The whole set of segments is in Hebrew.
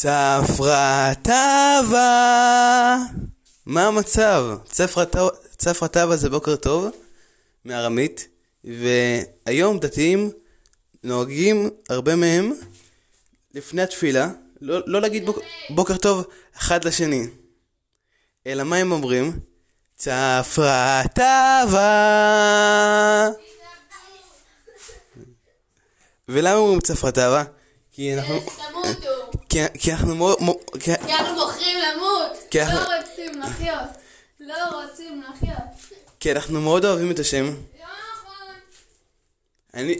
צפרא טבא. מה המצב? צפרא טבא זה בוקר טוב מארמית, והיום דתיים נוהגים, הרבה מהם, לפני התפילה, לא, לא להגיד בוק, בוקר טוב אחד לשני. אלא מה הם אומרים? צפרא טבא. ולמה אומרים צפרא טבא? כי אנחנו... כי, כי אנחנו מאוד... כי, כי אנחנו בוחרים למות. כי אנחנו- לא רוצים לחיות. לא רוצים לחיות. כי אנחנו מאוד אוהבים את השם. אני...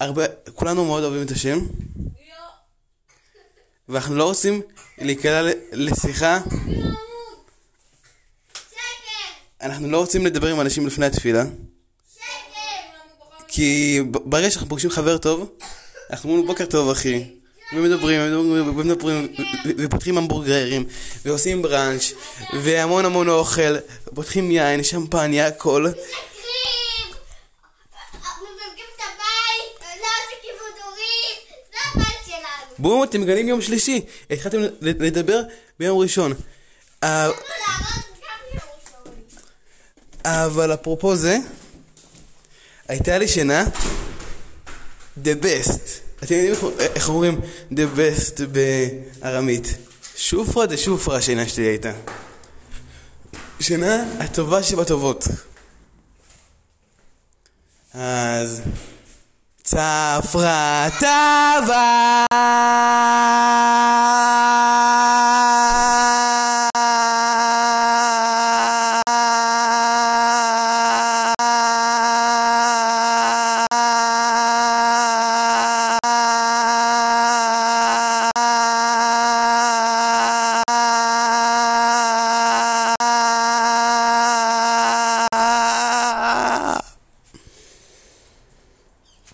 הרבה... כולנו מאוד אוהבים את השם. ואנחנו לא רוצים להיקלע לשיחה. אנחנו לא רוצים לדבר עם אנשים לפני התפילה. כי ברגע שאנחנו פוגשים חבר טוב, אנחנו אומרים בוקר טוב אחי. ומדברים, ומדברים, ופותחים המבורגרים, ועושים בראנץ', והמון המון אוכל, פותחים יין, שמפניה, הכל. בואו, אתם מגלים יום שלישי. התחלתם לדבר ביום ראשון. אה. אבל אפרופו זה, הייתה לי שינה the best. אתם יודעים איך- אומרים the best בארמית? שופרה דה שופרה השינה שלי הייתה. שינה הטובה שבטובות. אז צפרא טבא